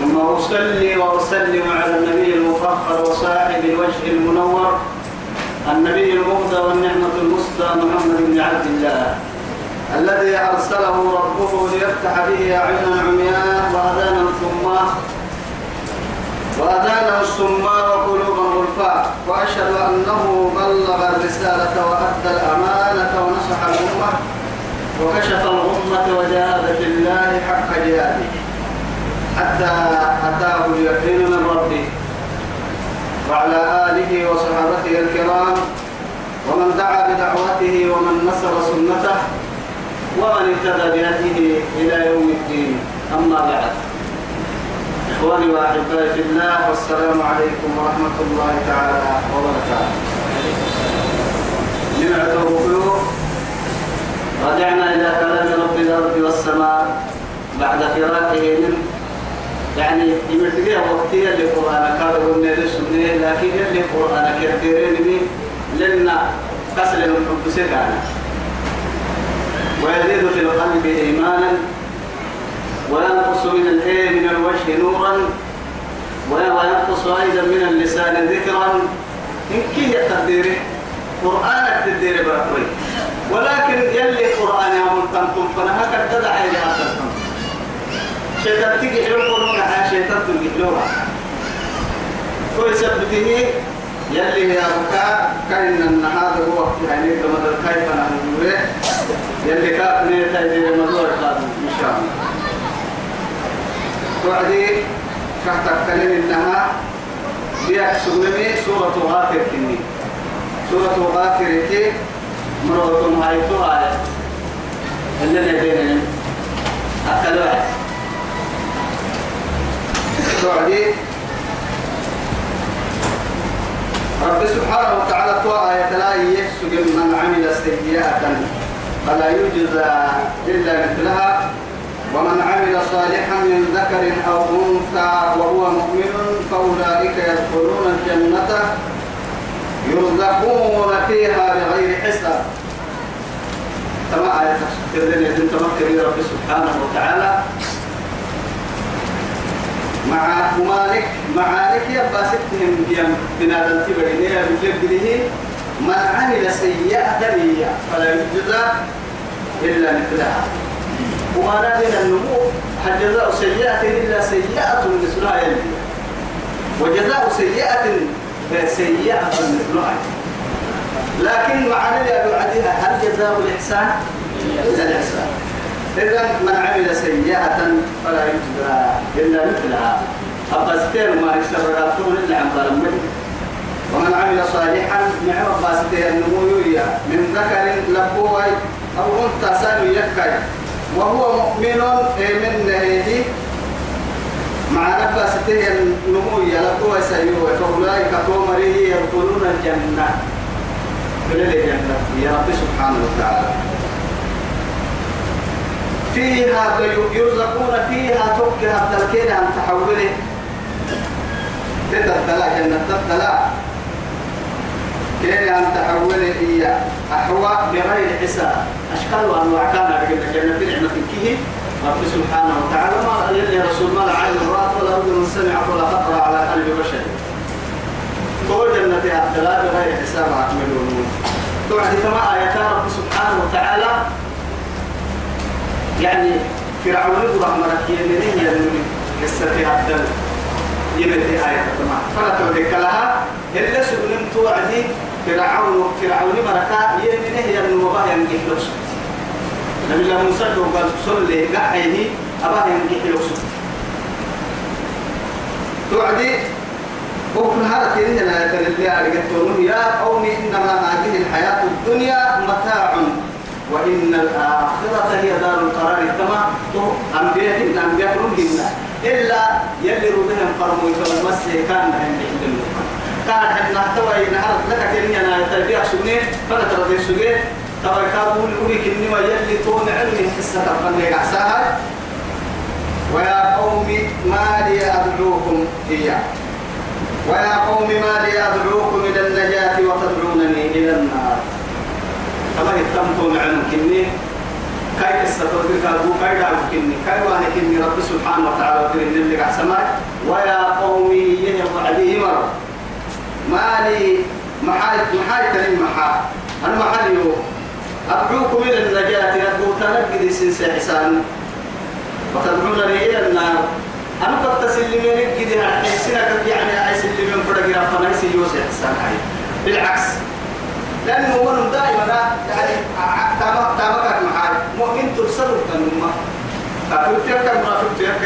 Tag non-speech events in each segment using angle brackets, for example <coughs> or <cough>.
ثم أصلي وأسلم على النبي المفخر وصاحب الوجه المنور النبي المهدى والنعمة المسدى محمد بن عبد الله. الذي أرسله ربه ليفتح به أعينا عمياء وأذانا صماء وأذانا الصماء وقلوبا غلفاء وأشهد أنه بلغ الرسالة وأدى الأمانة ونصح الأمة وكشف الغمة وجاهد في الله حق جهاده. حتى أتاه اليقين من ربه وعلى آله وصحابته الكرام ومن دعا بدعوته ومن نصر سنته ومن اهتدى بهديه إلى يوم الدين. أما بعد. إخواني وأحبائي في الله والسلام عليكم ورحمة الله تعالى وبركاته. نعمة الركوع رجعنا إلى كلام رب الأرض والسماء بعد فراقه من النيل السنة لكن قرآن كثيرين من لنا كسل الحب سكانا ويزيد في القلب إيمانا وينقص من الإيه من الوجه نورا وينقص أيضا من اللسان ذكرا. ان كي تقديره قرانك تدير ولكن يلي قرآن يا هكذا تدعى إلى اخركم شيطان تيجي حلو قرون شيطان تلقي حلوها كويس بته يلي يا بكاء كأن هذا هو يعني كما كيف نحن يلي كافني تدير مدور ان شاء الله توعدي كهتك كلم إنها بيك سلمي سورة غافر كني. سورة غافر كي مرة هايتها اللي ندين أكلوا توعدي رب سبحانه وتعالى تو آية لا يحسب من عمل سيئة فلا يجزى إلا مثلها. ومن عمل صالحا من ذكر أو أنثى وهو مؤمن فأولئك يدخلون الجنة يرزقون فيها بغير حساب. كما آية تذكرني أن تمكن رب سبحانه وتعالى. مع مالك معالك يبقى ستهم بيم بنادم تبرينيا بجبله من عمل سيئة هي فلا يجزى إلا مثلها. وما نادينا النمو هل جزاء سيئة إلا سيئة مثلها يلي وجزاء سيئة سيئة مثلها. لكن معنى يا هل جزاء الإحسان؟ إلا الإحسان إذا من عمل سيئة فلا يجزى إلا مثلها. أبستين ما يشتغلون إلا عن ظلمه. ومن عمل صالحا مع أبستين النمو من ذكر لبوي أو أنثى سالو يكاي. وهو مؤمن من نهيه. مع نفس ستيه النمو يلقوا سيوه فأولئك تومره يدخلون الجنة. من الجنة يا رب سبحانه وتعالى. فيها يرزقون فيها تكها تلكين أن تحوله. تتدلع جنة تتدلع كان أن تحول هي؟ أحوى بغير حساب. أشكال وأنواع. كان لكن جنة نعمة كيه رب سبحانه وتعالى ما يلي رسول ما عين رأت ولا أذن سمعت ولا خطر على قلب بشر. كل جنة أبدلا بغير حساب. أكملون توعد كما آيات رب سبحانه وتعالى يعني فرعون رحمة يمنين يمنين قصة أبدل يمنين آية كما فلا تودك لها إلا سبنم توعدي. فرعون فرعون مركا يمنه ينمو ينجح لوس نبي الله موسى قال صلي قحيه أباه ينجح لوس توعدي. وكل هذا كأننا يتنبي على يا قوم إنما هذه الحياة الدنيا متاع. وإن الآخرة هي دار القرار. كما أنبياء أنبياء كلهم إلا يلي ربهم فرموا يتومسي كان هم يحلموا كان حنا توي نهار لك كني أنا تبيع سنين فلا ترضي سنين تبا كابول أولي كني ويلي تون علمي حسة تفني عساها ويا قوم ما لي أدعوكم إياه. ويا قوم ما لي أدعوكم إلى النجاة وتدعونني إلى النار. كما يتمتون عنه كني. كاي استطرد كابو كاي دعو كني. كاي وأنا كني رب سبحانه وتعالى وكرين اللي قعسماي ويا قومي يهي وعديه مرة ما لي محال محال كريم محال أنا محال يو. أدعوكم إلى النجاة. أدعو تنقذ سنسى حسان وتدعونني إلى النار. أنا قد تسلمين كده حسنا يعني من فرق رفنا يوسف حسان بالعكس. لأنه من دائما يعني تابع تابع معاي مؤمن ترسل التنمى كافر تيرك منافق تيرك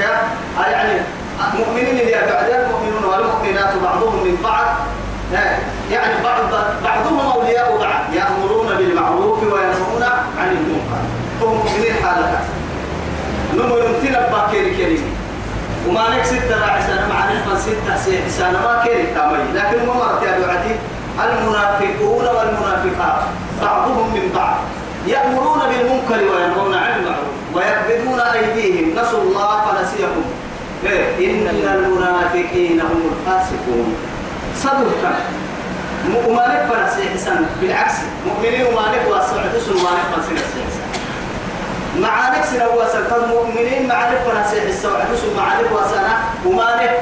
يعني مؤمنين اللي بعدين مؤمنون والمؤمنات بعضهم من بعض. يعني بعض بعضهم أولياء بعض. يأمرون بالمعروف وينهون عن المنكر. هم مؤمنين حالك نمو يمتنا باكيري كريم وما نك ستة راعي سنة مع نحن ستة سنة ما كيري تامي. لكن ما مرت يا عدي المنافقون والمنافقات بعضهم من بعض. يأمرون بالمنكر وينهون عن المعروف ويقبضون أيديهم نسوا الله فنسيهم. إيه؟ إن المنافقين هم الفاسقون. صدقا مؤمنك فنسي حسن بالعكس. مؤمنين ومانك واسعدس ومانك فنسي معانك سنة واسعد مؤمنين معانك فنسي حسن وعدس ومعانك واسعنا ومانك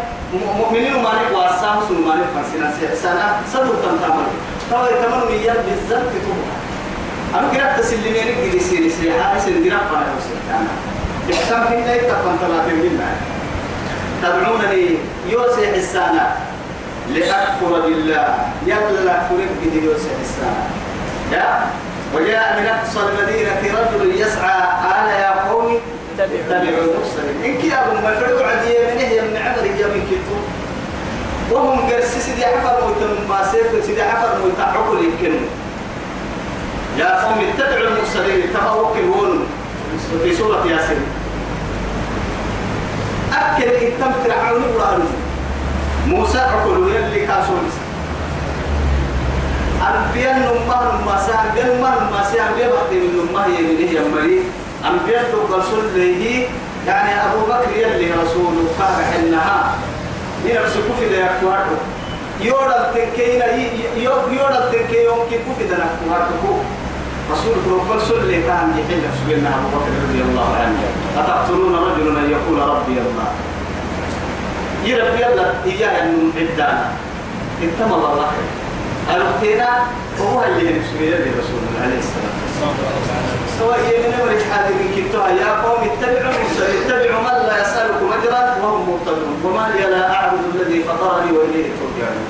مؤمنين ومانك واسعدس ومانك فنسي حسن صدقا تمام طبعا تمام ميال بالذات تبقى أنا كده تسلمين كده سيري سيري. حارس الدراب فانا وسيري بحسام كنا يتفن ثلاثين منا تدعونني يوسف حسانا لأكفر بالله. يلا لا به يوسف حسانا يا وجاء من أقصى المدينة رجل يسعى قال يا قوم اتبعوا المرسلين. إن كيابهم فرقوا عدية من هي من عمر هي من كتو وهم قرسي سيدي حفر مويتا من باسيف سيدي حفر مويتا عقل يمكن. يا قوم اتبعوا المرسلين تفوقون في سورة ياسين. أكل إتم فرعون قرآن موسى عقل يلي نماسا أنبياء نمار نماسا أنبياء بحثي من نمار يمنه يمري. أنبياء تقصل له يعني أبو بكر يلي رسول قال حنها ينفس كفي دا يكوارو يورا تنكينا يورا تنكي يوم كي كفي دا نكوارو رسول الله عليه وسلم يحل سبيلنا أبو بكر رضي الله عنه. أتقتلون رجلا أن يقول ربي الله. يربي الله إياه من عدانا. أنتم الله. الوقتنا هو اللي يدي رسول الله عليه الصلاة والسلام سواء من أمر حاضر كتوها يا قوم اتبعوا اتبعوا من لا يسألكم أجرا وهم مهتدون. وما لي لا أعبد الذي فطرني وإليه ترجعون.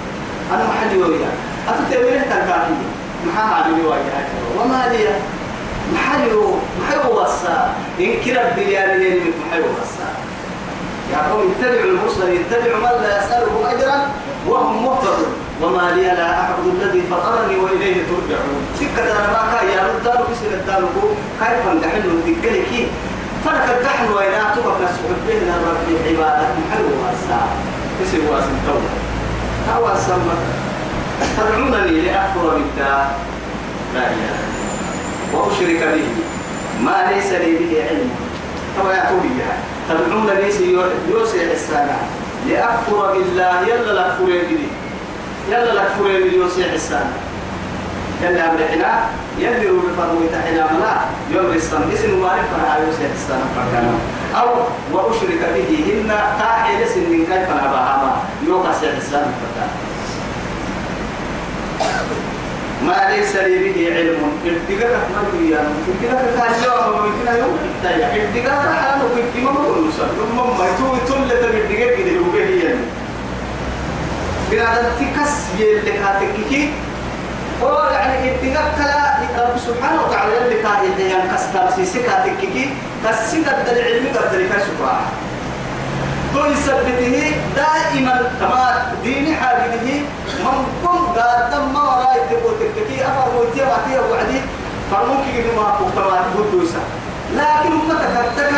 أنا محلي وياه أتتبعوا تنكاكي محا عامل واجهة وما لي محلي محلي وصا إن كرب بليانين من محلي وصا يا قوم اتبعوا المرسلين. اتبعوا من لا يسألهم أجرا وهم مهتدون. وما لي لا أعبد الذي فطرني وإليه ترجعون. سكة أنا ما كان يا رجال كسر الدارك كيف نحن نتكلك فلك الدحن وإن أعتبر نسعد بين الرب العبادة محلو واسع. كسر واسع الدولة هو سمى تدعونني لأكفر بالله لا إله وأشرك به. ما ليس لي به علم. طبعا يعطوني بها تدعونني يوسع السنة لأكفر بالله يلا لا أكفر يلا لك فريم يوسي حسان. يلا أمرحنا يلي روبي فرموي تحنا ملا يوم رسان اسم مالك فرع يوسي حسان فكنا أو وأشرك به هن تاحي لسن من كيف نباها ما يوقع سي حسان فكنا ما ليس لي به علم. ارتقاك ما بيا ارتقاك كان يوم ممكن يوم تايا ارتقاك حاله كنت ما بقول نصر ثم ما يتوي تل تبرتقاك كده هو بنادم تكس يلي كاتككي هو يعني كلا رب سبحانه وتعالى يلي كاتككي يعني كستار سيسي كاتككي كسي قد العلم قد لك شكرا تو يثبته دائما كما ديني حاجته من كم قادم ما وراي تقول تككي أفر موتي وعدي وعدي. فممكن إنه ما تبع بدوسا لكن أمتك هتك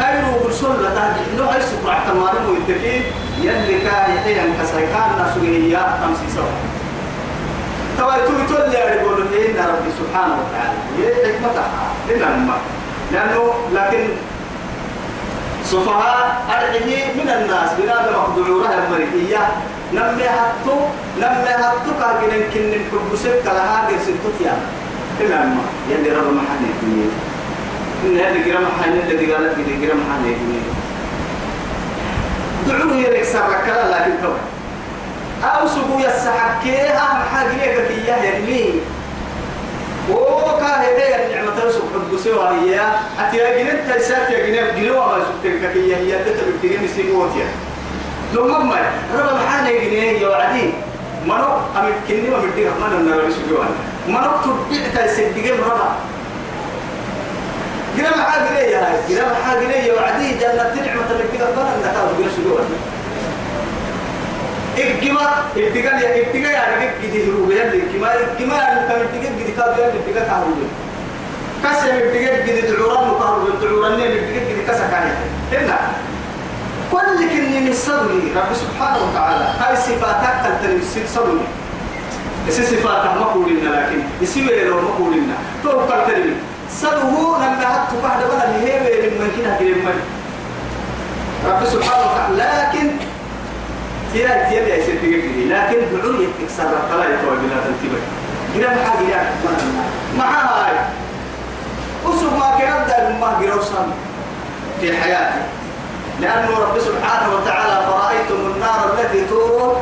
كايرو برسول لا تهدي. لو هاي سكر احتمال مو يتكين يلي كان يحيان كسيكان نسويه تمسي سوا توا يتوي تولي يقولوا إن ربي سبحانه وتعالى. هي حكمتها إنما لأنه لكن سفهاء أرعيه من الناس. بنادم مخدوعورها المريكية نمي هاتو نمي هاتو كاكين كن نحب سبك لها غير ستوت يعني إلا ما يلي رب محل يكني إن هذا جرام محل الذي قالت لي جرام محل يكني دعوه يريك سرك لكن تو. أو سبو يسحكي أهم حاجة لك إياه يلي وكاه هي النعمة تسوق حب سوى هي أتيا جنت تيسات يا. جنب جنوا ما سبتك كي هي تتبع جنب سيموتيا لو ما رب محانا جنيه يا عدي منو؟ أمي كني ما بدي أحمد النار بسجوان منو؟ تبيع تيسات جنب ربع جنب حاجة يا هاي؟ جنب حاجة يا عدي جنة نعمة بدي أحمد النار بسجوان إجماع إتقال يا إتقال يعني كده هروب يلي كما كما يعني كم إتقال كده كابل يلي إتقال كهروب كسر إتقال كده تعوران وكهروب تعوران يلي إتقال كده كسر كاية هنا كل كني نصلي رب سبحانه وتعالى. هاي صفاتك تنسيب صلي إسي صفاتك ما قولنا لكن. إسي ويلو ما قولنا. توقع صلوه لما حط بعد اللي هي من كده كده رب سبحانه وتعالى لكن تيا تيا يا سيدي كذي لكن دعوه يكسر الطلاق يتوى بلا تنتبه كده حاجة يا مع هاي ما كان أبدأ ما جروسان في حياتي. لأنه رب سبحانه وتعالى فرأيتم النار التي تورون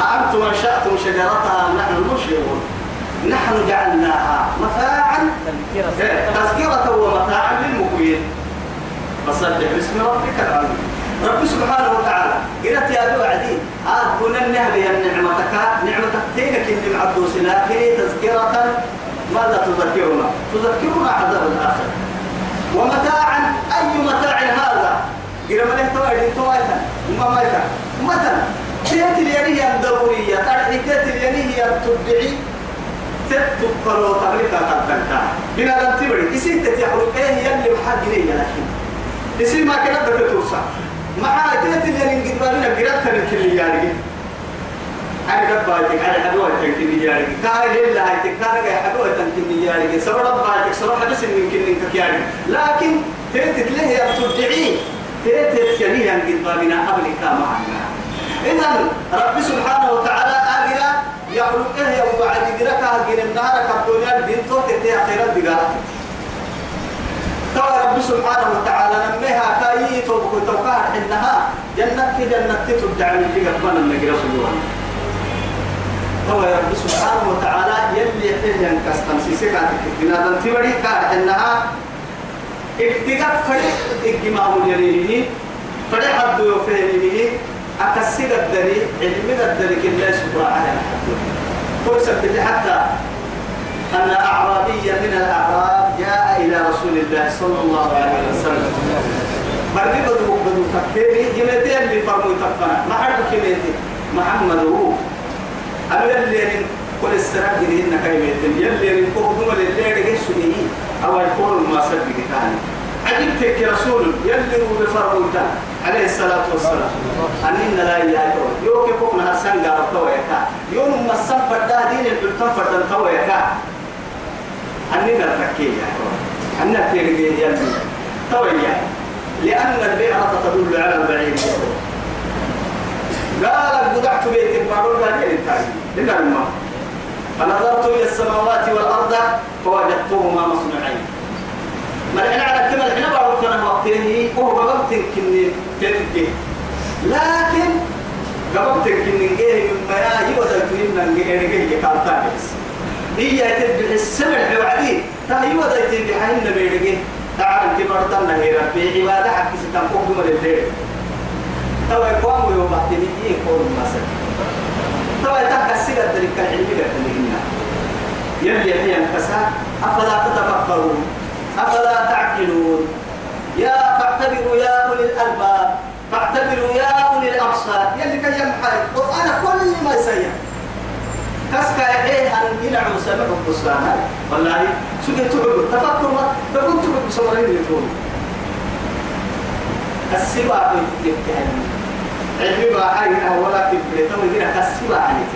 أأنتم أنشأتم شجرتها نحن المنشئون نحن جعلناها متاعا. تذكرة. ومتاعا للمقوين فصدق باسم ربك العظيم. رب سبحانه وتعالى قلت يا ابو عدي كنا النهب يا نعمتك نعمتك تينك اللي معدوس لكن تذكرة. ماذا تذكرنا؟ تذكرنا عذاب الآخر ومتاعا أي متاع هذا؟ قل من اهتوى أنتوا ميتا ما ميتا متى تيت الينية الدورية ترحي تيت الينية التبعي تغلقها قد تنكا بنا لم تبري إسي تتيحوا إيه يلي محاق لي لكن إسي ما كانت تتوسع مع تيت اللي نقد بالنا قرأت الكل يعني أنا دبّاتك أنا حدوتك كني يعني كان لله هاي كان جاي حدوتك كني يعني سبب دبّاتك صراحة بس إن كني يعني لكن تيت له يا تدعي تيت يعني نقد بالنا قبل كام معنا إذا رب سبحانه وتعالى أجرا يخلق إيه وبعد جرا كهجن النار كبدونيا الدين تو تتي أخيرا بقى تو رب سبحانه وتعالى نميها كاي توبك توقع إنها جنة في جنة تدعى من اللي قبل النجرة سجوا تو رب سبحانه وتعالى يلي يحيي ينكستم سيسكاتك بنادم تبري كار إنها ابتدأ فريق إجماع اليمين فريق حد يفهمه أكسر الدري علم الدري كلا سبحانه على فرصة حتى أن أعرابيا من الأعراب جاء إلى رسول الله صلى الله عليه وسلم. مرني بدو بدو تكفيري جمتين اللي فرموا تكفنا ما حد كميتي محمد هو. أنا يلي كل السراب دي إنك يميتين يلي نكوه اللي اللي سنيه أو يكون ما صدق ثاني عجبتك يا رسول يلي هو بفرموا عليه الصلاة والسلام. أنين لا إله يوك يكون هرسان قارب تويكا يوم ما السفر ده دين البلتان فردن تويكا. أنين الركية أنك تيرجي يلي تويا لأن البيعة تدل على البعيد قال بدعت بيتك ما قلت لك الإنتاج لنا الماء فنظرت إلى السماوات والأرض فوجدتهما مصنوعين. مرحنا على كما الحين بعرف أنا وقتين وهو قبضت كني تنتهي لكن جيه من بيا يوضع تنين جيه جيه كان تابس هي تبع السمع وعدي تا تبع حين بيرجع تعال كبر تنا هي ربي عبادة حق ستام قوم من الليل تو يقوم يوم بعد نيجي يقول مثلا تو يتحقق السجد ذلك العلم قد يلي هي انكسار أفلا تتفكرون أفلا تعقلون يا فاعتبروا يا أولي الألباب فاعتبروا يا أولي الأبصار يلي كان يمحي القرآن كل ما يسير. كسكا إيه أن ينعوا سمعوا بصرانا والله سجن تعبوا تفكر ما تقول تعبوا بصورين يتون السباع يتكلم علمي بقى حاجة ولا كبريتا ويجينا كالسباع عليك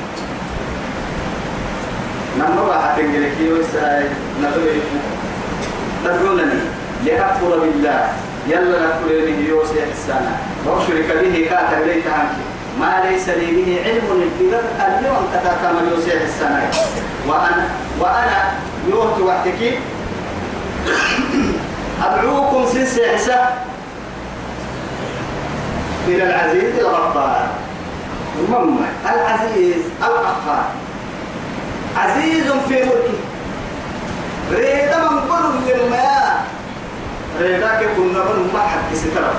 نمر واحد تنجلك يوسا نقول تدعونني لأكفر بالله. يلا نكفر به يوسف السنة. وأشرك به كاتب ليت عنك. ما ليس لي به علم اليوم كتاكام يوسف السنة. وأنا وأنا يوت وحدك أدعوكم سنسي عسى إلى العزيز الغفار. المهم العزيز الغفار. عزيز في ملكه. ريدا من كل لما ريدا كنا من ما حد سترى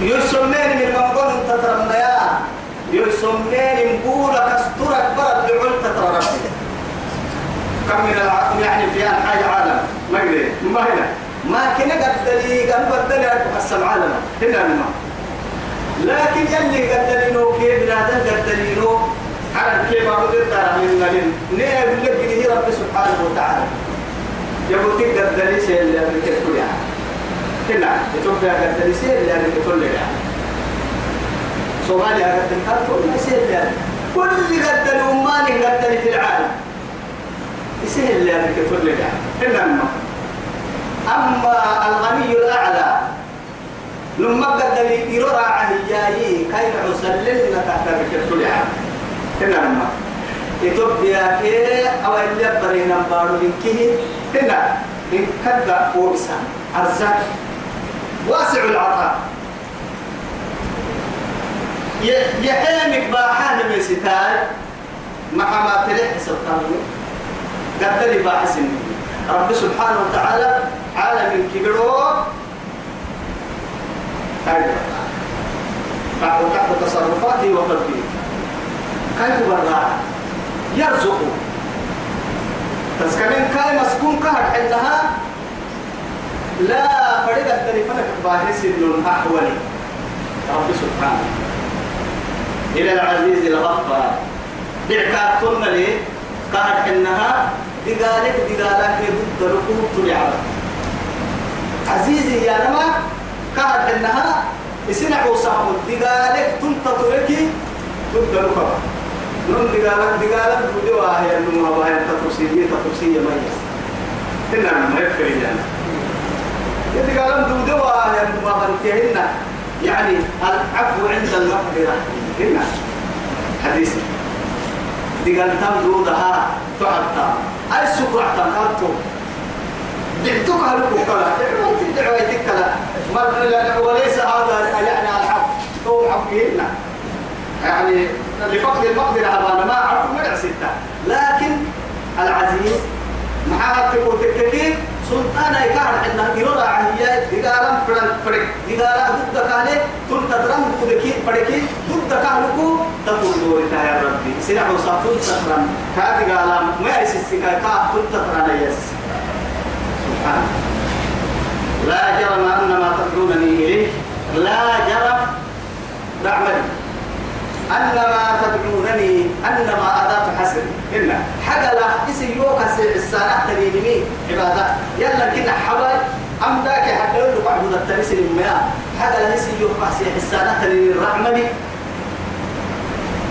يسمين من منقول تترمى يا يسمين مقولة كسترك برد لعل تترى ربي كم من العالم يعني في حاجة عالم. ما قدر ما هنا. ما كنا قدلي قد بدل أقسم عالم. هنا الماء لكن يلي قدلينو كيف بنادم قدلينو على كيف أقول ترى من نلين؟ نيا يقول لك رب سبحانه وتعالى. قدلي سيل اللي أبيك تقول يعني هنا يتوقع سيل اللي أبيك تقول يعني صوماليا قدلي كل سيل اللي كل قدلي أماني قدلي في العالم. يسهل اللي أبيك تقول يعني هنا الماء أما الغني الأعلى. لما قد لي يرى عهياي كيف عسللنا تحت الكتل هنا لما إثيوبيا كي أو اللي برينا بارو إنكيه هنا إن كذا وبسا أرزاق واسع العطاء يحيمك باحان مسيتال محما تلح سلطان قد لي باحسن رب سبحانه وتعالى عالم كبيرو تحت تصرفاته وقلبه كيف برا يرزق تسكنين كاي مسكون كهر حلها لا فريد التليفون باهس من أحولي رب سبحانه. إلى العزيز الغفار. دعكات كنا لي كهر حلها دقالك دقالك ضد ركوب تلعب عزيزي يا نما كهر حلها يسنع وصاحب دقالك تنتطركي ضد ركوب. نون دقالك دقالك بدوا هي النمو هي تفسيرية تفسيرية مية هنا ما يفكر يعني دقالك بدوا هي النمو هي يعني العفو عند المقدرة هنا حديث دقال تم دودها تعطى أي سكر اعتقدته دعتك هلكو كلا دعوتك كلا وليس هذا يعني العفو هو عفو يعني لفقد المقدرة أبانا ما عرفوا ما ستة. لكن العزيز محاها تقول تككي سلطان يكار عندنا. يرى عهية دقالم فرق فرق دقالا ضد كانه تل تدرم كدكي فرقي ضد كانكو تقول دوري يا ربي. سنع وصافون تدرم كا دقالم ما يسسكا كا تل تدرم يس سبحان لا جرم أن ما تدعونني إليه. لا جرم دعمني أنما تدعونني أنما أداة حسن. إن حاجة لا اسم يوكا السارة تنيني عبادة. يلا كنا حبل أم ذاك حتى يقول لك عبود التنسي المياه حاجة لا اسم يوكا السارة تنيني الرحمن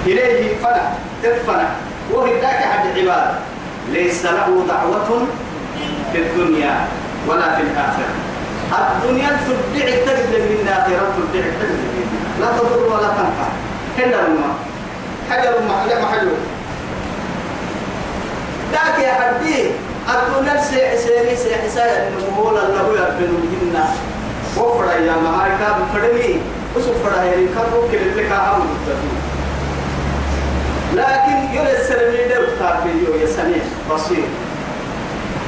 إليه فنا تدفنا وهي ذاك حد عبادة ليس له دعوة في الدنيا ولا في الآخرة. الدنيا تدعي تجد من الآخرة تدعي تجد لا تضر ولا تنفع. هنا الماء حجر ما ما حجر ذاك يا حدي الدنيا سي سي سي سي نمول الله يربن الجنة وفر يا ما هاي كاب فرمي. وسفر هاي كابو كل لك هم لكن يلسر من ده تابيو يا سميع بصير.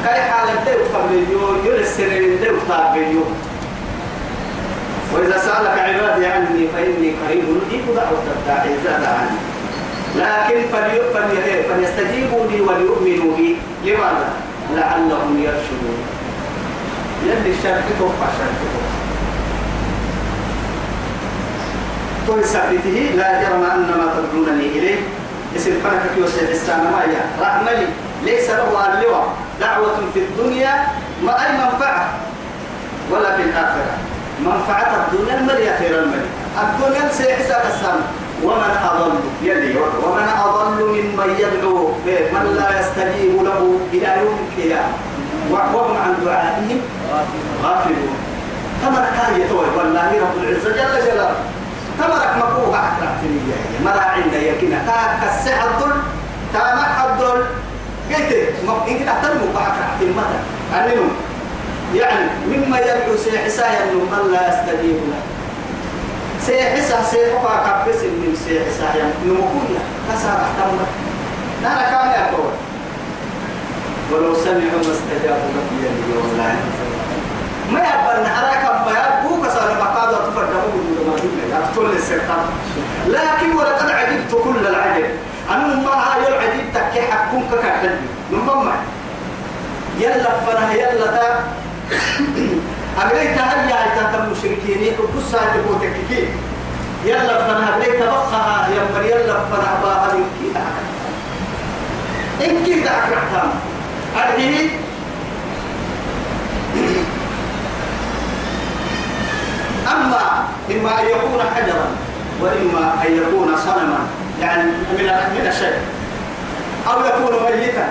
كاي حالة ده تابيو يلسر من ده تابيو وإذا سألك عبادي عني فإني قريب أجيب دعوة الداعي إذا دعاني لكن فليستجيبوا لي وليؤمنوا بي. لماذا؟ لعلهم يرشدون. يلي الشرك توقع شرك توقع. سعبته لا جرم أن ما تدعونني إليه. اسم فرقك يوسف السلام ما هي رحملي ليس له اللواء دعوة في الدنيا ما أي منفعة. ولا في الآخرة. منفعة الدنيا الملي خير الملي. الدنيا سيحسى السام ومن أضل يلي ومن أضل ممن يدعو من لا يستجيب له إلى يوم القيامة. وهم عن دعائهم غافلون. تمرك هاي توي والله رب العزة جل جلاله. تمرك مكوه أكرهتني يا مرا عند يكنا كاك السحر الدل تامك الدل قلت إنك تحترموا بأكرهتني مدى أنهم يعني مما يدعو سيحسا ينم من لا يستجيب له. سيحسا سيحقا كبس من سيحسا ينمكونا كسر احتمنا نانا كامل أقول ولو سمعوا ما استجابوا لك يا والله ما يبقى نحراك ما يبقوا كسر مقاضة تفردموا من دون يقتل السرطان لكن ولقد عجبت كل العجب. أنا ما هاي العجيب تكي حكم من بما يلا فنا يلا تا. <laughs> أغليت هل يا تام المشركين وقصة تبوتك كي يلا فنا أغليت بقها يا يلا فنا من كي إن كي تأكل أرهي أما إما أن يكون حجرا وإما أن يكون صنما يعني من من الشيء أو يكون ميتا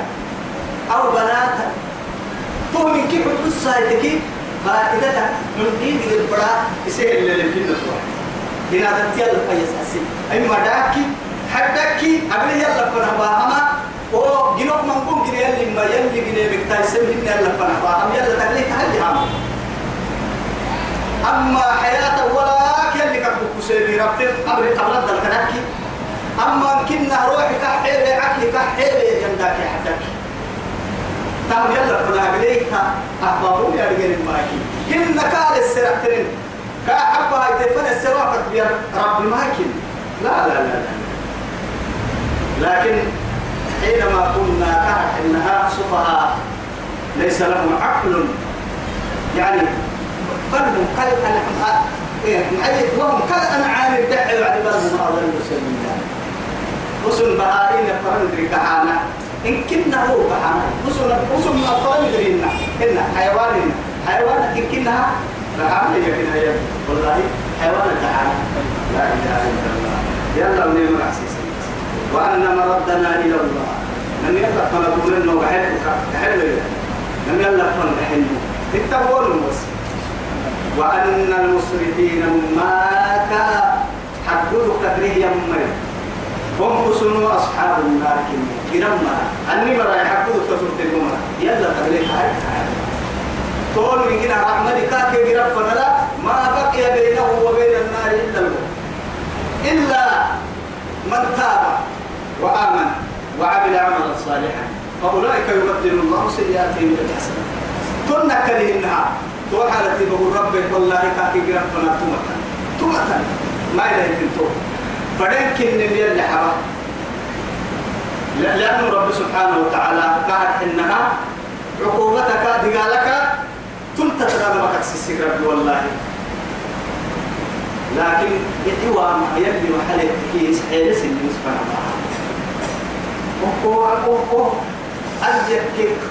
أو بناتا. تو من كيف القصة فائدتها من دين البراء يسير اللي في النسوة هنا دنتي الله فيس أسي أي مداكي حدكي قبل يلا فنباهما أو جنوب من قوم جنيه اللي ما يلي جنيه بكتاي سمين يلا فنباهم يلا تقليك هل هم أما حياة ولا كل كبك سيبي ربط أمر أبرد الكنكي أما كنا روحي كحيلي عقلي كحيلي يندك حدك تام يلا فنا قليك أحبابون يا رجال الماكي كنا كال السرعتين كأحبا يتفن السرعة بيا رب الماكي لا لا لا لا. لكن حينما كنا كهك إنها سفهاء ليس لهم عقل يعني بل هم كالأنعام. إيه وهم كالأنعام الدحي بعد بل هم أضل سبيلا وصل بهائين فرندري كهانا إن كنا هو كهانا وصل وصل من الفرندري إن إن حيوان حيوان إن كنا رعانا يكنا يا. والله حيوان كهانا لا إله إلا الله. يلا ونعم العزيز وأن مردنا إلى الله. لم يلقى فنقول إنه حلو لم يلقى فنحن اتقوا بس وأن المسرفين ما كان حدود كتره يمر هم أصحاب النار جرما أني مرا يحدود كتره يمر يلا تبلي هاي تقول من هنا رحمة كاك جرب فنلا ما بقي بينه وبين النار إلا الموت إلا من تاب وآمن وعمل عملا صالحا. فأولئك يبدل الله سيئاتهم بالحسنات تنكره إنها. تو حالتي بقول ربك والله كاكي قرب فنا تومتا تومتا ما إلهي تنتو فدنك إن اللي حبا. لأن رب سبحانه وتعالى قال إنها عقوبتك دقالك تنتظر ما كتسسك ربي والله. لكن يدوى ما يبدي محل كيس حيلس اللي مسفنا معها أجيك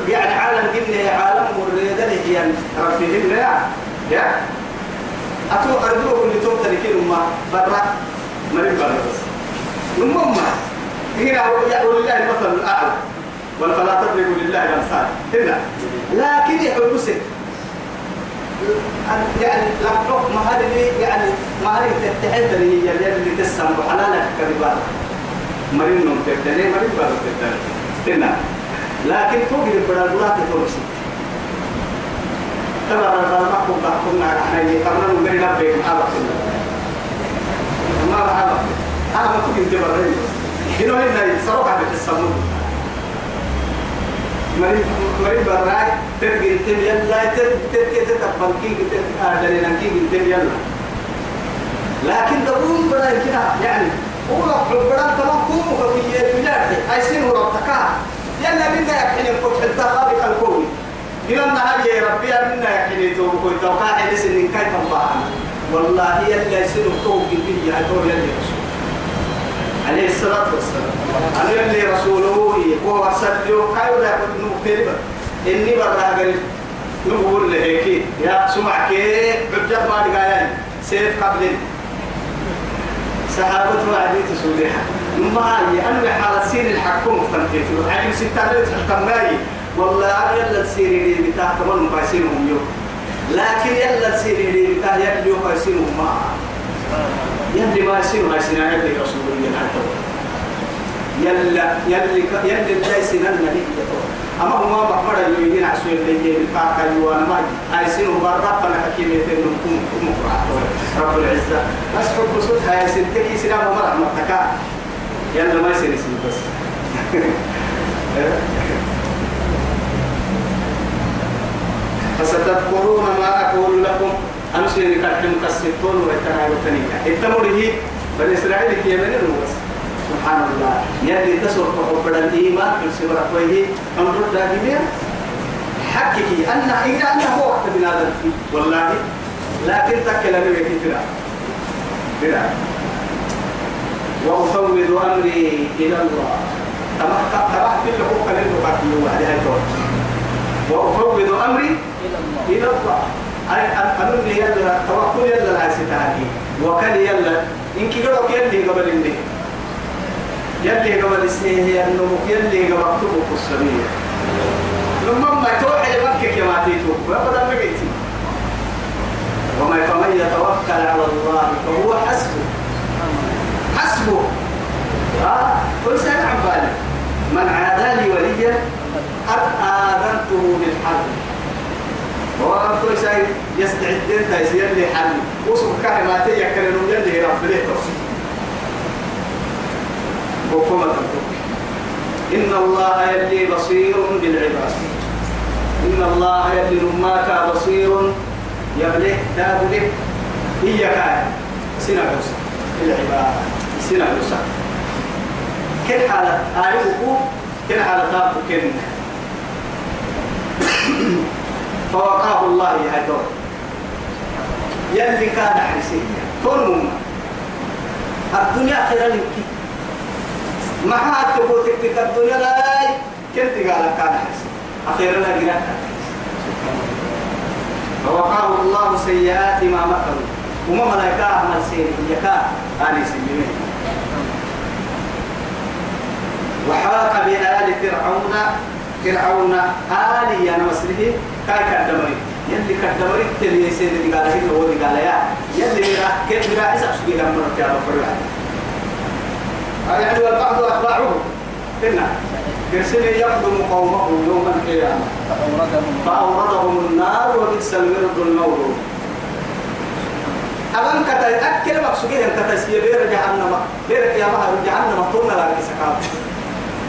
يعني عالم جنة عالم مريدة لهي ربي جنة يا. أتو أرجوه اللي توم تركين ما برا. مريم برا بس المهم هنا يقول لله المثل الأعلى. فلا تضربوا لله الأمثال. هنا. لكن يحبسك يعني لقطة ما هذه يعني ما هذه تتحدى هي اللي تسمى حلالك كريبان مريم نوم تبتني مريم برا تبتني هنا. لكن توقي البرادورات تورسي ترى الرجال محكم بحكم على حنين قرنا نقول نبيك محابك ما محابك أنا ما توقي الجبرين هنا هنا السمود مريم مريم براي تبقي تم يلا تبقي تتقبل كي تتقبل كي تم يلا. لكن دبون بلا كده يعني هو ربنا تمام كومو فكيه بلاد عايزين ربطكا يلا منا يحين الكون حتى خالق الكون إلى النهار يا ربي منا يحين توقع توقع إن كيف الله والله يلا يسلم توقع به هدول يلي رسول عليه الصلاة والسلام. أنا يلي رسوله هو له كايو لا يكون مكتب إني برا قريب نقول لهيك يا سمع كيف؟ حجة ما دقايا سيف قبل صحابة وعدي تسوليها ما هي؟ أنا حالة سين الحكومة فانتيت عجل ستة تحكم ماي والله يلا تسيري لي بتاع كمان مقايسينهم يوم. لكن يلا تسيري لي بتاع يلا مقايسينهم ما يلا ما يصير ما يصير. يلا رسول الله يلا يلا يلا ليس لنا هي أما هو ما بحمر اللي يجينا عسوي اللي يجي بالكاكا يوانا ما عايزين برا فانا حكيم يتم نكون رب العزة. بس حب صوت هاي سنتكي سلام مرة مرتكا يلا ما يصير اسمه بس. <laughs> فستذكرون ما أقول لكم. سيدي كالحم كسيتون ويتنايل تنيكا التمره بل إسرائيل كي يمنين بس سبحان الله. يلي تسوق حب الإيمان في سورة كويه أمر داهمية حكي أن إذا أنه وقت بنادم فيه والله. لكن تكلم بك ترى ترى وأفوض أمري إلى الله. تبعت كل حقوق للمقاتل وعليها وأفوض أمري إلى الله. أمن يلا توكل يلا لا ستاهي وكان يلا. إنك قبل يلي قبل إني. يلي قبل السنين النمو يلي قبل تبوك السمية لما ما توحي لبنك كما تيتو ويقول بقيتي وما فمن يتوكل على الله فهو حسبه. حسبه. كل سنة عن بالي من عادى لي وليا قد آذنته بالحرب. وأنتو شيء يستعدين تيسير لي حل. وصف كهما تيكر نوجد لي رب ليه وكما إن الله يلي بصير بالعباد. إن الله يلي نماك بصير يبلي تابلي هي كاي سنة بوسا العباد سنة بوسا كل حالة أعرفه كل حالة تابو كن فوقاه الله يا دور يلي كان حسيا كل الدنيا خير لك. ما تقول تك الدنيا لا كنت قال كان حسيا أخيرا لا فوقاه الله سيئات ما مكروا. وما ملائكة عمل سيئ يكا آني سيئين وحاق بآل فرعون فرعون آل يا نمسره كاي كدمري يلي كدمري تلي سيد اللي قال هي هو اللي قال يا. يلي راح كيف راح يسحب سبيل أمر يا رب يعني والبعض أتباعه كنا يرسل يقدم قومه يوم القيامة. فأوردهم النار وبئس الورد المورود أمام كتا أكل مقصودين كتا سي بير جهنم. بير يا مهر جهنم طولنا لا كسكاب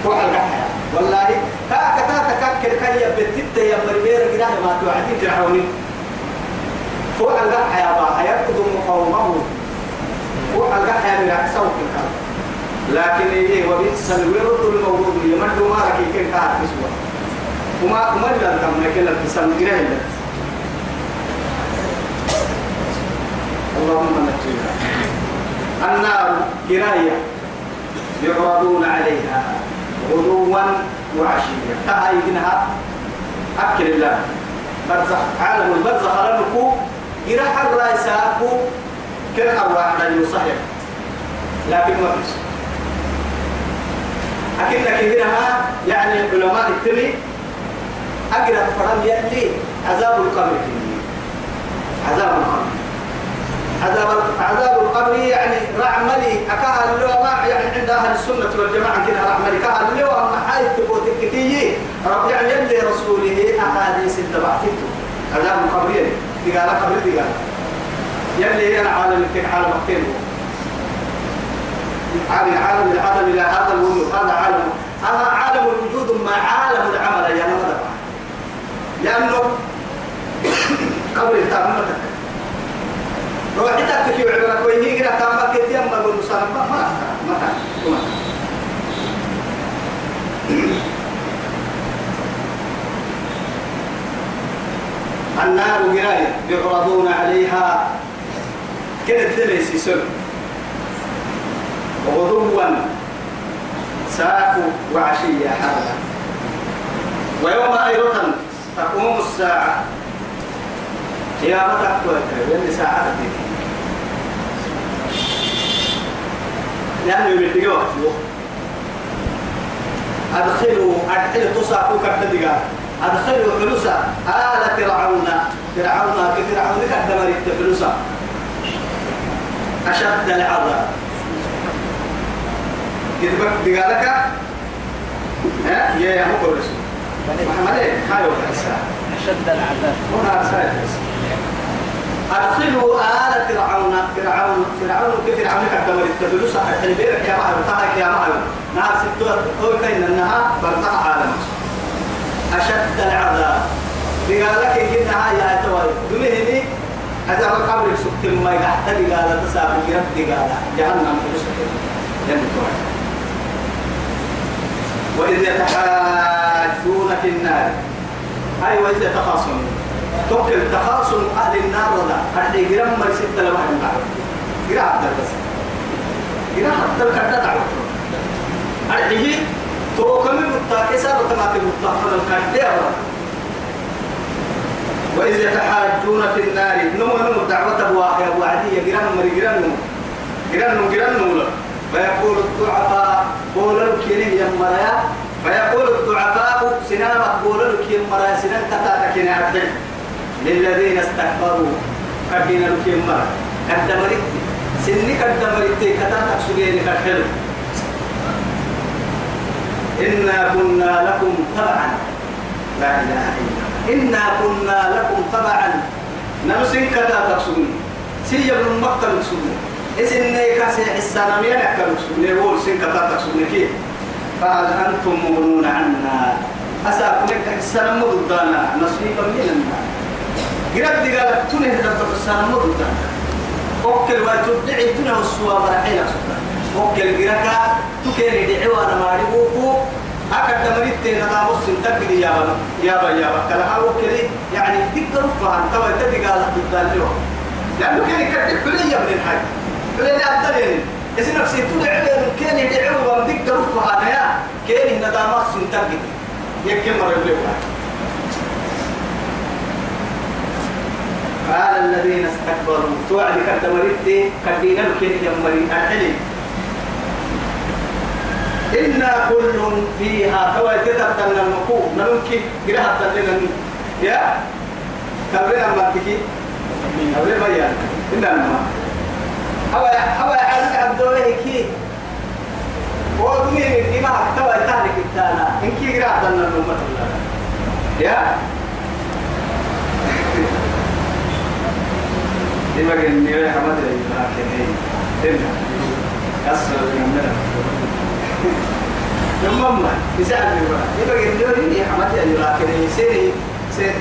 فوق القحية والله تا كتا تككل كي يبتت يا مربير جراه ما توعدي فرعوني فوق القحية با يقدم قومه. فوق من أكسوك الكلام لكن إيه وبئس الورد المورود. يمد ما ركي كن كار بسوا وما وما لا تم لكن تسمع غيره اللهم نجينا. النار كراية يعرضون عليها. غدوا وعشيا. تهايدنها أكل الله. برزخ عالم البرزخ لنكو جرح الرئيساكو كن أرواح لا يصحيح لكن ما فيش أكنك منها يعني علماء التري أقرأ فرم يلي عذاب القبر. عذاب القبر. عذاب عذاب القبر يعني رعملي أكاها اللي ما يعني عند أهل السنة والجماعة كده رعملي كاها اللي هو ما حايد تبوت الكتية رب يعني يلي رسوله أحاديث التبعتك عذاب القبر يعني دقالة قبر دقالة يلي أنا عالم التك عالم التين عالم عالم العالم إلى هذا الوجود هذا عالم. هذا عالم الوجود مع عالم العمل يا نمذا لأنه قبر التعمتك روحي تكفي عبرك ويني كده تامك يتيم ما بقول مسلم ما ما ما النار قراية يعرضون عليها كده تليس سر غدوا ساكوا وعشية حرا ويوم أيضا تقوم الساعة يا ما تقوى يلي ساعة لأنه يمدقى وقت أدخلوا أدخلوا تصاقوا كبدقا أدخلوا حلوسا آل فرعون. فرعون كفرعون كدمر التفلوسا أشد العذاب كتبك دقالك ها؟ يا يا مو كورس محمد هاي أشد العذاب. هنا رسالة أدخلوا آل فرعون. فرعون. فرعون كيف فرعون كدمر التفلوس البيرك يا معلم؟ تاك يا معلم. نهار ستة أو كين النهار برتقع عالم. أشد العذاب. قال لك إن يا توي دمهني هذا القبر سكت ما يحتاج قال تسابق رب قال جهنم لم توي وإذ يتحاجون في النار. أي وإذ يتخاصمون. توكل تخاصم أهل النار ولا؟ أهل جرام ما يصير تلا واحد من بعض؟ جرا حتى بس. جرا حتى الكرد دعوة أهله توكل متاكسة وتمات متاخر الكرد وإذ يتحاجون في النار نمو نمو دعوة بواحد وعدية جرام مري جرام نمو. جرام نمو جرام نمو فيقول الضعفاء قول لك يا مريا. فيقول الضعفاء سنام قول لك يا مريا سنان كتاتك نعبد للذين استكبروا. يا مريا كدمرت. سني كدمرت. كتاتك سجين كحلو إنا كنا لكم تبعا لا إله إلا إنا كنا لكم تبعا نمسك كتاتك سجين سيجب المقتل سجين إذن كاسي حسانا مين أكلوا سبني وول سين كتاتك سبني كيف فهل أنتم مغنون عنا؟ أسأكم لك حسانا مضدانا نصيبا من النار. قرب دي قال تنه دبر حسانا مضدانا أوكل وتدعي تنه السوا مرحيلا سبحان أوكل قرقا تكيني دعوانا ماري بوكو أكد مريت نظام السنتك دي يابا يابا يابا كلها أوكل يعني تقدر فهم توا تدي قال تداليو لأنه كان يكتب كل يوم من الحاج بلين أبدلين إذا نفسي تدعي كان يدعي ومدك رفها أنا يا كان الندامات سنتك يكمل مرة قال الذين استكبروا. توعد كتمرتي كدينا الكيد يمري الحلم إنا كل فيها كوي تتبتن المقوم نلوكي قرأت لنا يا؟ ما تكي كبرنا بيان إنا نما هوا هوا عندك عبدوه كي؟ ودمي من ما توا تهلك التانا. إن كي قرأت لنا الأمة يا؟ لما قال نيوي حمد لكن هي تمنع كسر من ثم ما يساعد بقى لما قال نيوي حمد لكن هي سيري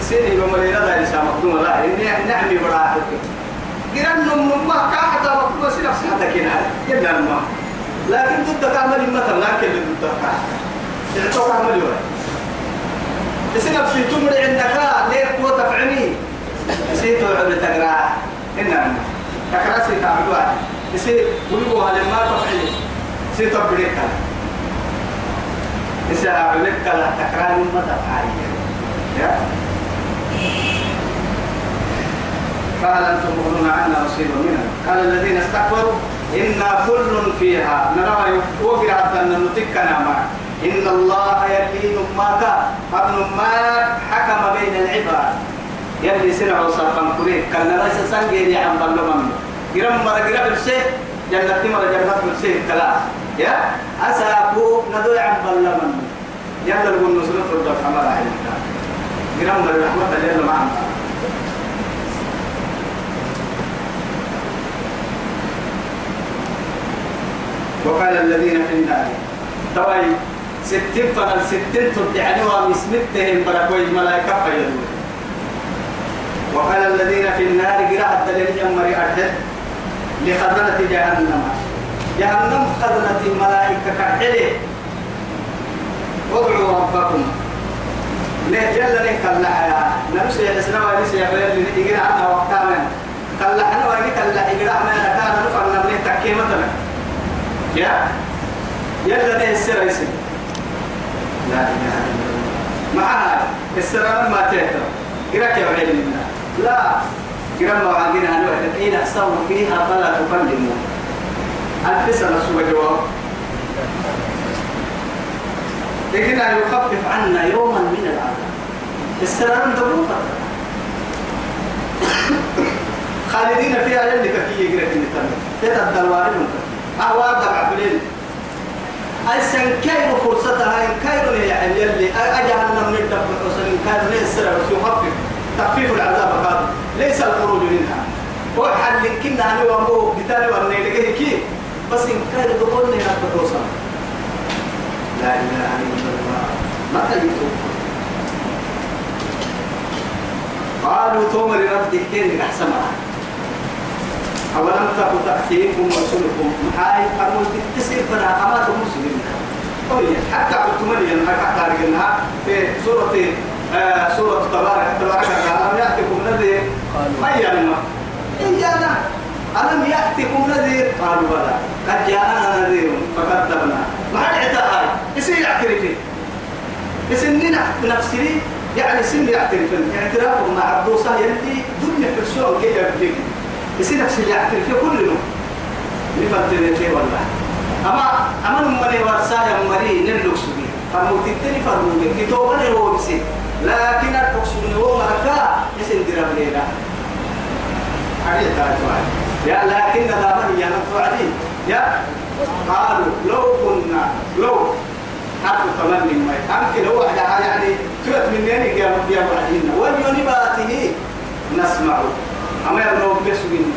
سيري بمرينا لا يسا مقدوم لا إني نعمي بڑا قرن نم ما كاحتا مقدوم سي نفس حتى كنا. يبدا ما. لكن ضد تعمل مثلا لكن ضد تعمل تعطوك عمل ولا يصير نفسي تمر عندك ليه قوة تفعمي يصير توعد تقرأ إنما تقرأ سي تعملوا يصير قلوبها لما تفعلي يصير تبريك يصير أعملك لا تقرأ لما تفعلي يا. قال أنتم مغنون عنا نصيبا منها. قال الذين استكبروا إنا كل فيها. نرى وقر حتى أن نتكنا معه إن الله يلين ما ما حكم بين العباد. يلي سنع وصافا كريك كان ليس سنجي يا عم بلوم جرم مرة جرم السيف جنة مرة جنة السيف كلا يا؟ أساكو ندو عم بلوم يلا نقول نسلط رد الحمار عليك. جرم مرة رحمة الله معنا وقال الذين في النار. توي ستين فنال ستين تدعني ومسمتهم بركوي ملائكة فيدون وقال الذين في النار قراءة دليل يمري أرهد لخزنة جهنم. جهنم خزنة الملائكة كحلي ادعوا ربكم. ليه جل ليه كلا يا نمشي حسنا ونسي يا بلد يقرا عنها وقتها من. كلا أنا وين كلا يقرا ما كان نفعل نبني تكي مثلا يا. يلا ليه السر يسي لا إله إلا الله. معها السر ما تهتم قراك يا بعيد لا. قرم وعاقنا أنا حين أحسوا فيها فلا تكلموا. ألف سنة سوى جواب. لكن يخفف عنا يوما من العذاب. السلام دبوفة <coughs> خالدين فيها يلي كي يقرأ كي يتم تتبدل وارد أهوار دبع بلين أيسن كيف فرصتها؟ إن كيف يعني يلي أجهلنا من الدب حسن. كان ليس السلام؟ يخفف. تخفيف العذاب قال ليس الخروج منها. وحل كنا أنا وأبوه بتالي وأنا كي بس إن كان دخولنا نبقى لا إله إلا الله. ما تجيبه قالوا تومر ربك كين أحسن أولم تكن تأتيكم رسولكم؟ هاي قالوا تكتسر فلا أمات مسلمين حتى قلت مريم ما حتى في سورة آه سورة تبارك تبارك ألم يأتكم نذير؟ ما يعلم إيانا ألم يأتكم نذير؟ قالوا بلى. قد جاءنا نذير فكذبنا. ما اعتقاد يصير يعترف يسنين نفسي يعني سن يعترف اعتراف مع عبدوسة يلي دنيا فرسون كي يبديك يصير نفسي يعترف كل يوم نفتن فيه والله. أما أما نمني ورسايا مري نلوكس بي فموتتني فرموني كتوبني هو بسي لكن الأقصد هو مركا يسن درب ليلة. عليه تعالى يا لكن دابا هي نتوعدي يا قالوا لو كنا لو حرف تمني ما يمكن هو يعني تلت من يعني يا رب يا بعدين ولينباته نسمع. أما يبنو بسوين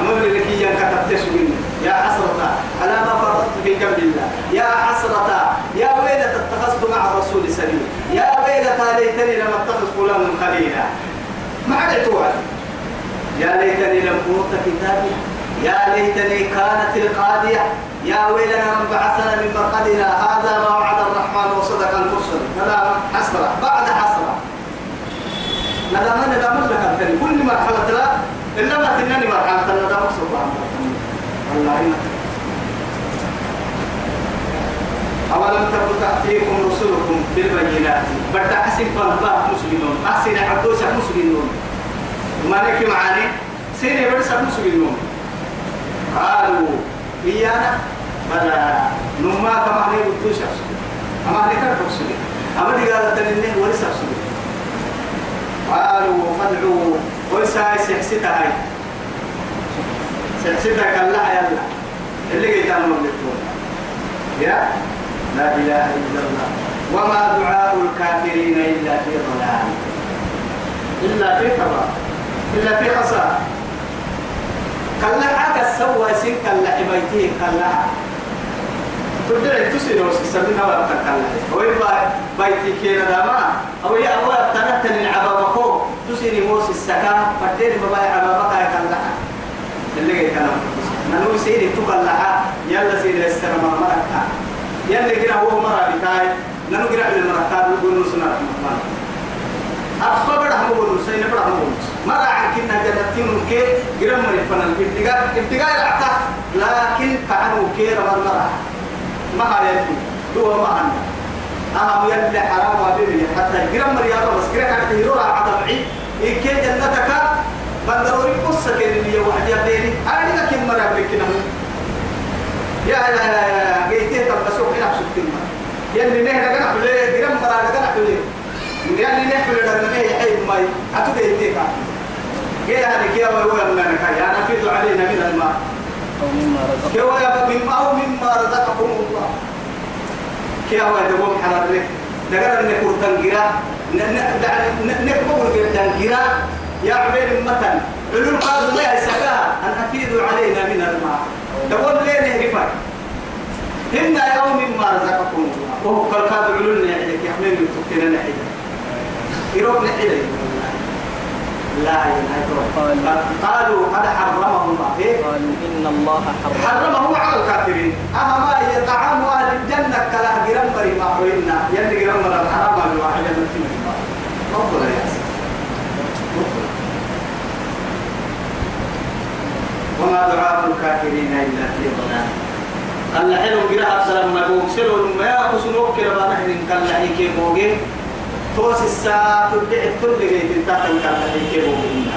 أما من لك يا كتبت سوين يا حسرة على ما فرطت في جنب الله؟ يا حسرة يا ويلة اتخذت مع الرسول سبيل يا ويلة ليتني لم اتخذ فلانا خليلا؟ ما عاد يا ليتني لم أوت كتابي. يا ليتني كانت القاضية. يا ويلنا من بعثنا من مرقدنا هذا ما وعد الرحمن وصدق المرسل. ندام حسرة بعد حسرة. ندام ندام لك كل مرحلة لا إلا ما تنني مرحلة الندام سبحان الله الله أولم تكن تأتيكم رسلكم بالبينات. بدأ حسن فنباه مسلمون. أحسن عبدوس مسلمون. مالك معاني. سيني بدأ مسلمون. قالوا إيانا بلا نما كما هي بتوش أما كان بقصدي أما دي قالت لنا ولسه بقصدي قالوا فدعوا ولسه سحسيتها هاي سحسيتها كلا يلا. اللي جيت أنا مبلغتون يا؟ لا إله إلا الله. وما دعاء الكافرين إلا في ضلال. إلا في كبار إلا في خسارة. كلا عاد سوى سين كلا حبيتين كلا تدري تسير وسيسمينا ولا تكلا ويبا بيتي كينا داما. أو يا أبو تنت العبابة فوق تسير موس السكا. فدير بابا عبابة كاي كلا اللي جاي كلام نلو سيري تكلا يلا سيري السلام مركا يلا كنا هو مرة بتاعي. نلو كنا بالمركات نقول نسنا رحمة أخبر هم بقول سينا بره هم بقول ما راح كنا جنتين كي جرم من الفنان ابتداء ابتداء العتا لكن كانوا كي رمى مرة ما هي دوا ما عنا أهم يلي حرام وابيني. حتى جرم مريضة بس جرم كانت هيرورا عدم عيد. إيه كي جنتك؟ بندروري قصة كيري واحد يبديني أنا كم مرة بكنا يا يا يا جيتي تبصوا هنا بسكتنا يلي نهنا كنا بلي جرم مرة كنا بلي يعني نحن لنا يحيد ماي أتوقع يتيكا كي هذه كي هو هو من كاي أنا أفيد علينا من الماء أو مما كي رزقهم هو يا مما أو مما رزقكم الله كي هو يدوم حرر دقر أن يكون تنجرا نكبر تنجرا يا عبيد المتن علول قال ما يسكاها أن أفيدوا علينا من الماء. تقول ليه نهرفك إن يوم مما رزقكم الله. وهو قال قاد علول نحيدك يحمل من تكتنا نحيدك يروح نحيدك لا ينهي قالوا قد حرمه الله. إيه؟ قالوا إن الله حرم حرمه على الكافرين. أما هي طعام أهل الجنة؟ كلا جرم مري ما حوينا يلي جرم مري الحرام الواحد من تيم ربنا يا سيدي وما دعاء الكافرين إلا في ضلال قال حلو جرا أبسل ما بوكسلوا ما يأكسوا كلا بنحن قال لحيك بوجين توس الساعة تبدأ كل جيت تحت قال لحيك بوجين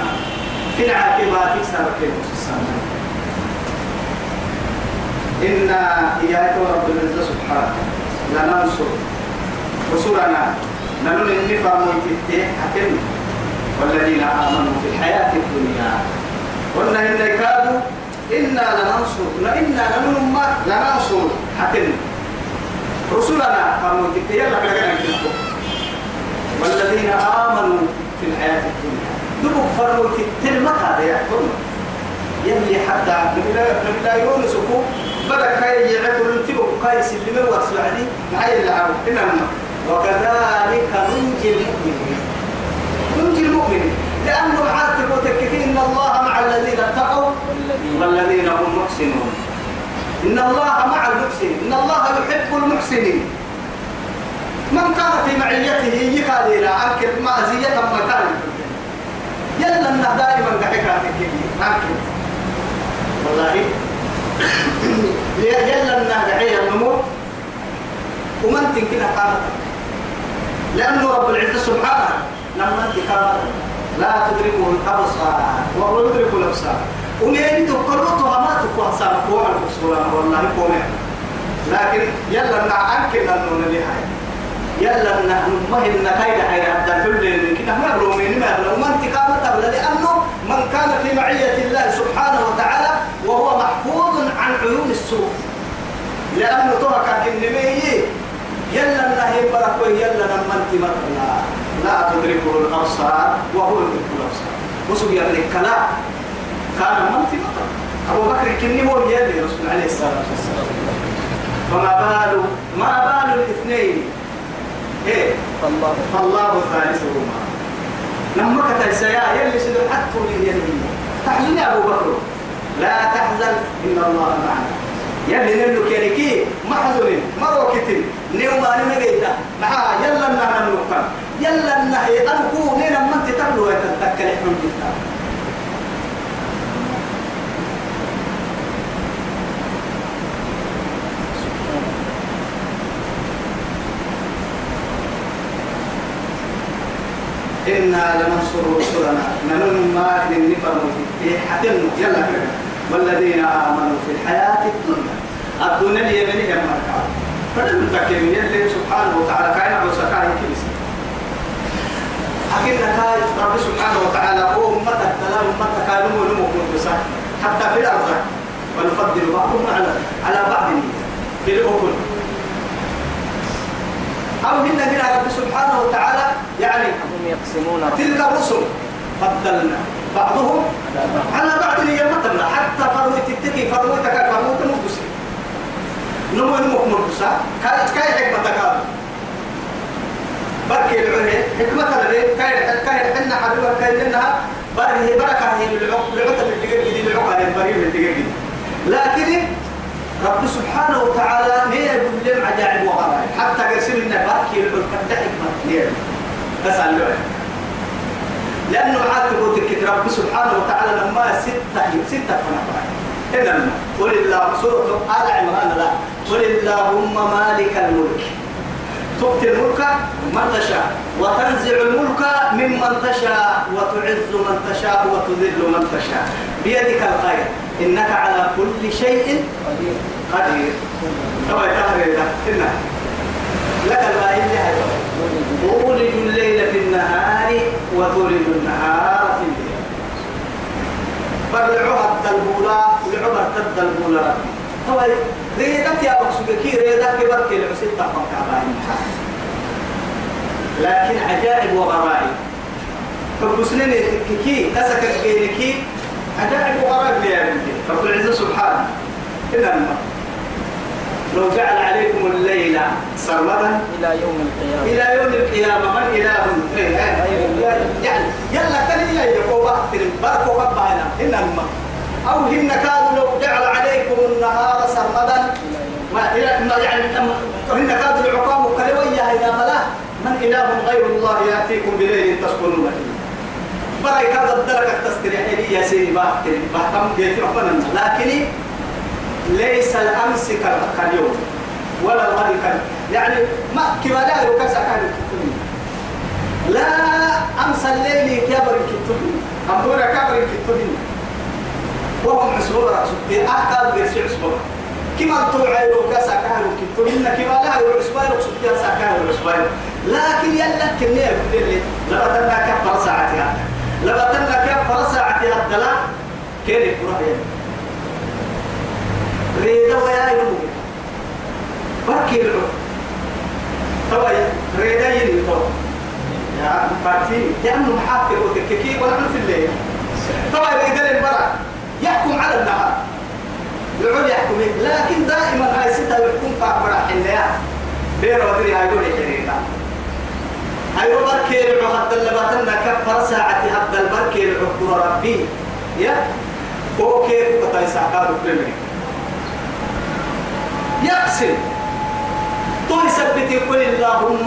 في العاقبات سبك السماء إنا إياك رب العزة سبحانه لننصر رسلنا ننن النفر ميتته حكم والذين آمنوا في الحياة الدنيا قلنا إن كادوا إنا لننصر إنا ما لننصر. حكم رسلنا فرموا يلا كذا والذين آمنوا في الحياة الدنيا. دبوا فرموا تلمك هذا يحكم يلي حتى نبي لا يونس بدك هاي يعقل التبو كاي سلمي وسعدي معي العرب إنما. وكذلك ننجي المؤمنين. ننجي المؤمنين. لأنه عاتب إن الله مع الذين اتقوا والذين هم محسنون. إن الله مع المحسنين إن الله يحب المحسنين. من كان في معيته يكاد إلى عنك معزية ما كان يلا إنه دائما تكفي عنك والله. يلا إنه دعية النمو. ومن تنكنا قامت لأنه رب العزة سبحانه لما أنت قامت لا تدركه الأبصار. وهو يدرك الأبصار. ونين تقرطها ما تقوى صار فوق الأسطورة والله قومي لكن يلا نعنك لأنه نليها. يلا ما هي النكاية حي حتى كل كنا ما برومين ما لو ما انت قامت لأنه من كان في معية الله سبحانه وتعالى وهو محفوظ عن عيون السوء. لأنه ترك النمية يلا نهي بركوي يلا لما انت لا تدركه الأبصار وهو يدرك الأبصار. وسوق يا الكلام كان منطق أبو بكر كني هو يلي رسول عليه الصلاة والسلام. فما بال ما بال الاثنين؟ إيه؟ فالله فالله ثالثهما. لما كتب سيا يلي سيدو حتى لي يلي. تحزن يا أبو بكر. لا تحزن إن الله معنا. يلي نلو كيريكي محزن مرو كتن نيو ما نمجيدا معا يلا نحن نلقى يلا نحن أنكو نينا من تتبلو يتتكل حمد الله إنا لننصر رسلنا ننن ما نفر حتن يلا كده والذين آمنوا في الحياة الدنيا. الدنيا اللي يبني يا مركع فلن تكلم يلي سبحانه وتعالى. كاين على سكاين كيس أكيد كاي رب سبحانه وتعالى هو أمتك تلا أمتك كانوا نمو كنت حتى في الأرض. ونفضل بعضهم على على بعض. في الأكل. أو هن من رب سبحانه وتعالى يعني هم يقسمون تلك الرسل. فضلنا. بعضهم. على بعض يمتنا حتى فرمت تتكي فرمتك فرمت مقدسي نمو نمو مقدسة كاي كاي حكمة كاد بركي العلي حكمة لدي كاي كاي حنا حبيبا كاي لنها بره بركة هي العقل العقل الدقيق دي العقل البريم الدقيق لكن رب سبحانه وتعالى هي يقول لهم عجائب وغرائب. حتى قسم لنا باكي يقول كده حكمة. بس على لأنه عاتب وتكت رب سبحانه وتعالى لما ستة ستة فنفع إنما قل الله سورة آل عمران لا. قل اللهم مالك الملك. تؤتي الملك من تشاء وتنزع الملك ممن تشاء وتعز من تشاء وتذل من تشاء. بيدك الخير. إنك على كل شيء قدير. طبعا تهري إنك لك الباهي هاي تولج الليل في النهار وتولج النهار في الليل. فرعوها الدلبولة لعبر الدلبولة هو ريدك يا مقصود كي ريدك بركي العسيد كعبان لكن عجائب وغرائب. فبسنين كي تسكت بينكي عجائب وغرائب يا بنتي رب العزة سبحانه. إنما لو جعل عليكم الليل سرمدا إلى يوم القيامة إلى يوم القيامة من إله يعني يلا تلي يا يقوى بركو ربنا إنما أو هن كانوا لو جعل عليكم النهار سرمدا ما إلى يعني هن كانوا العقام كلوية إلى ملا من إله غير الله يأتيكم بليل تسكنون فيه كذا الدرجة تستريح يا سيدي باحترم باحترم لكن ليس الأمس كاليوم ولا الغد كان يعني ما كما لا يكسى كان لا أمس الليل كبر كتب أمبورا كبر كتبين وهم عصبة رأسه أحد بيرسي عصبة كما توعي لو كاسا كانوا كتبين كما عصبة رأسه كاسا كانوا عصبة لكن يلا كنية كل لبتنا كفر ساعتها. لبتنا كفر ساعتها الدلاء كيف يكون ريدا ويا يلوم بركي العو طبعا ريدا يلوم يا بارتين لأنه محاكي وتككي ولا في الليل طبعا ريدا المرأة يحكم على النهار يعود يحكم لكن دائما هاي ستة يحكم كعبرة حنيا بير ودري هاي دولي حريقا هاي بركي العو هدى اللباتنا كفر ساعة هدى البركي العو ربي يا وكيف كتاي ساكارو كلمه يقسم. تو يثبت يقول اللهم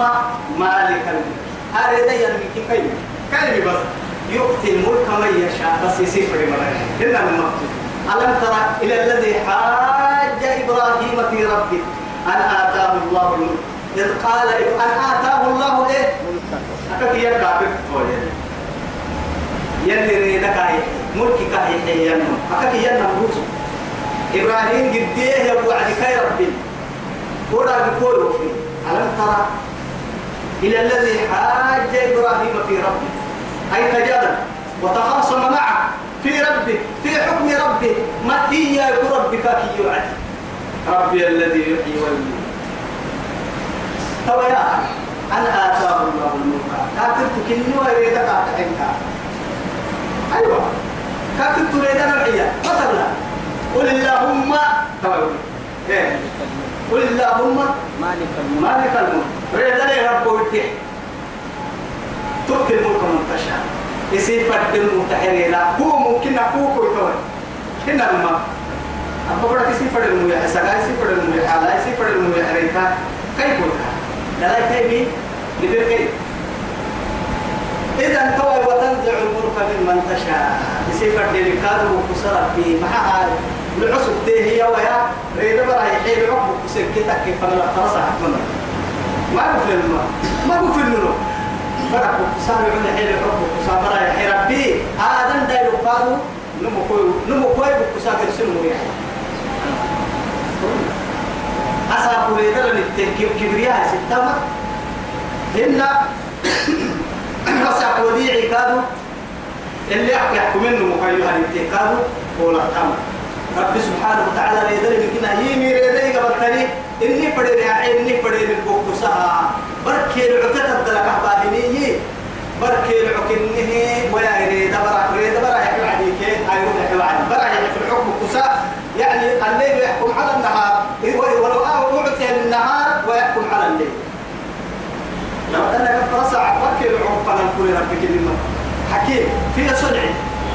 مالك الملك. هذا ينمي كلمة كلمة بس؟ يؤتي الملك من يشاء. بس يصير في الملائكة إلا من مكتوب ألم ترى إلى الذي حاج إبراهيم في ربه؟ أن آتاه الله الملك. إذ قال أن آتاه الله إيه؟ أكاك يرجع بكتوية يلي. ريدك هاي ملكك هاي ينم أكاك ينم روسه إبراهيم قديه يا عدي كي ربي. ولا بقوله فيه ألم ترى إلى الذي حاج إبراهيم في ربه؟ أي تجادل. وتخاصم معه. في ربه. في حكم ربه. ما إياك ربك كي يوعد ربي الذي يحيي ويميت. طب يا أنا آتاه الله الملك كاتبت كني ويريدك أتحنك أيوة. كاتبت ريدنا الحياة مثلا قل اللهم قل اللهم مالك الملك. مالك الملك. ريدنا يا رب ويتح تؤتي الملك من تشاء يصير فرد المتحرين هو ممكن أكوك ويتوي هنا لما. أبغى بقولك يصير فرد المياه سكاي يصير فرد المياه حالا يصير فرد المياه حريتا. كيف قلتها لا كيف؟ مين لبير كيف؟ إذا توي وتنزع الملك ممن تشاء. يصير فرد الكاد وكسر في محا العصب تيه ويا ريد برا يحيل عقب وسكتك كيف أنا خلاص أحكمنا ما بفل ما ما بفل له برا كسر عند حيل عقب كسر برا يحيل ربي. هذا دايلو قالوا نمو كوي نمو كوي بكسر كسر يعني أصحاب ريدر التكيب كبرياء ستما هن أصحاب وديعي كانوا اللي يحكم منه مخيوها الاتكاد هو الأحكام رب سبحانه وتعالى ريدر بكنا يمي ريدر قبل تاني إني فدير إني فدير البوك سها بركي العتة تدلك أحبابني. بركي العكنه ويا ريدر برا ريدر برا يحكم عليك أيوة يحكم عليك برا يحكم الحكم كسا يعني الليل يحكم على النهار. ولو أعطي النهار ويحكم على الليل. لو أنك فرصع وكل عرف فنقول ربك لما. حكيم في صنع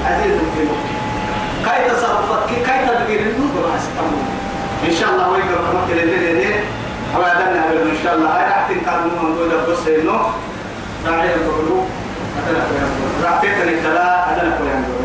عزيز في ملك كي تصرفك كي تدبير النور إن شاء الله ويقرأ مكة الليل أبدا إن شاء الله. هاي راح تنكر من دولة بس إنه. راعي القلوب أدنى راح تنكر الدلاء. أدنى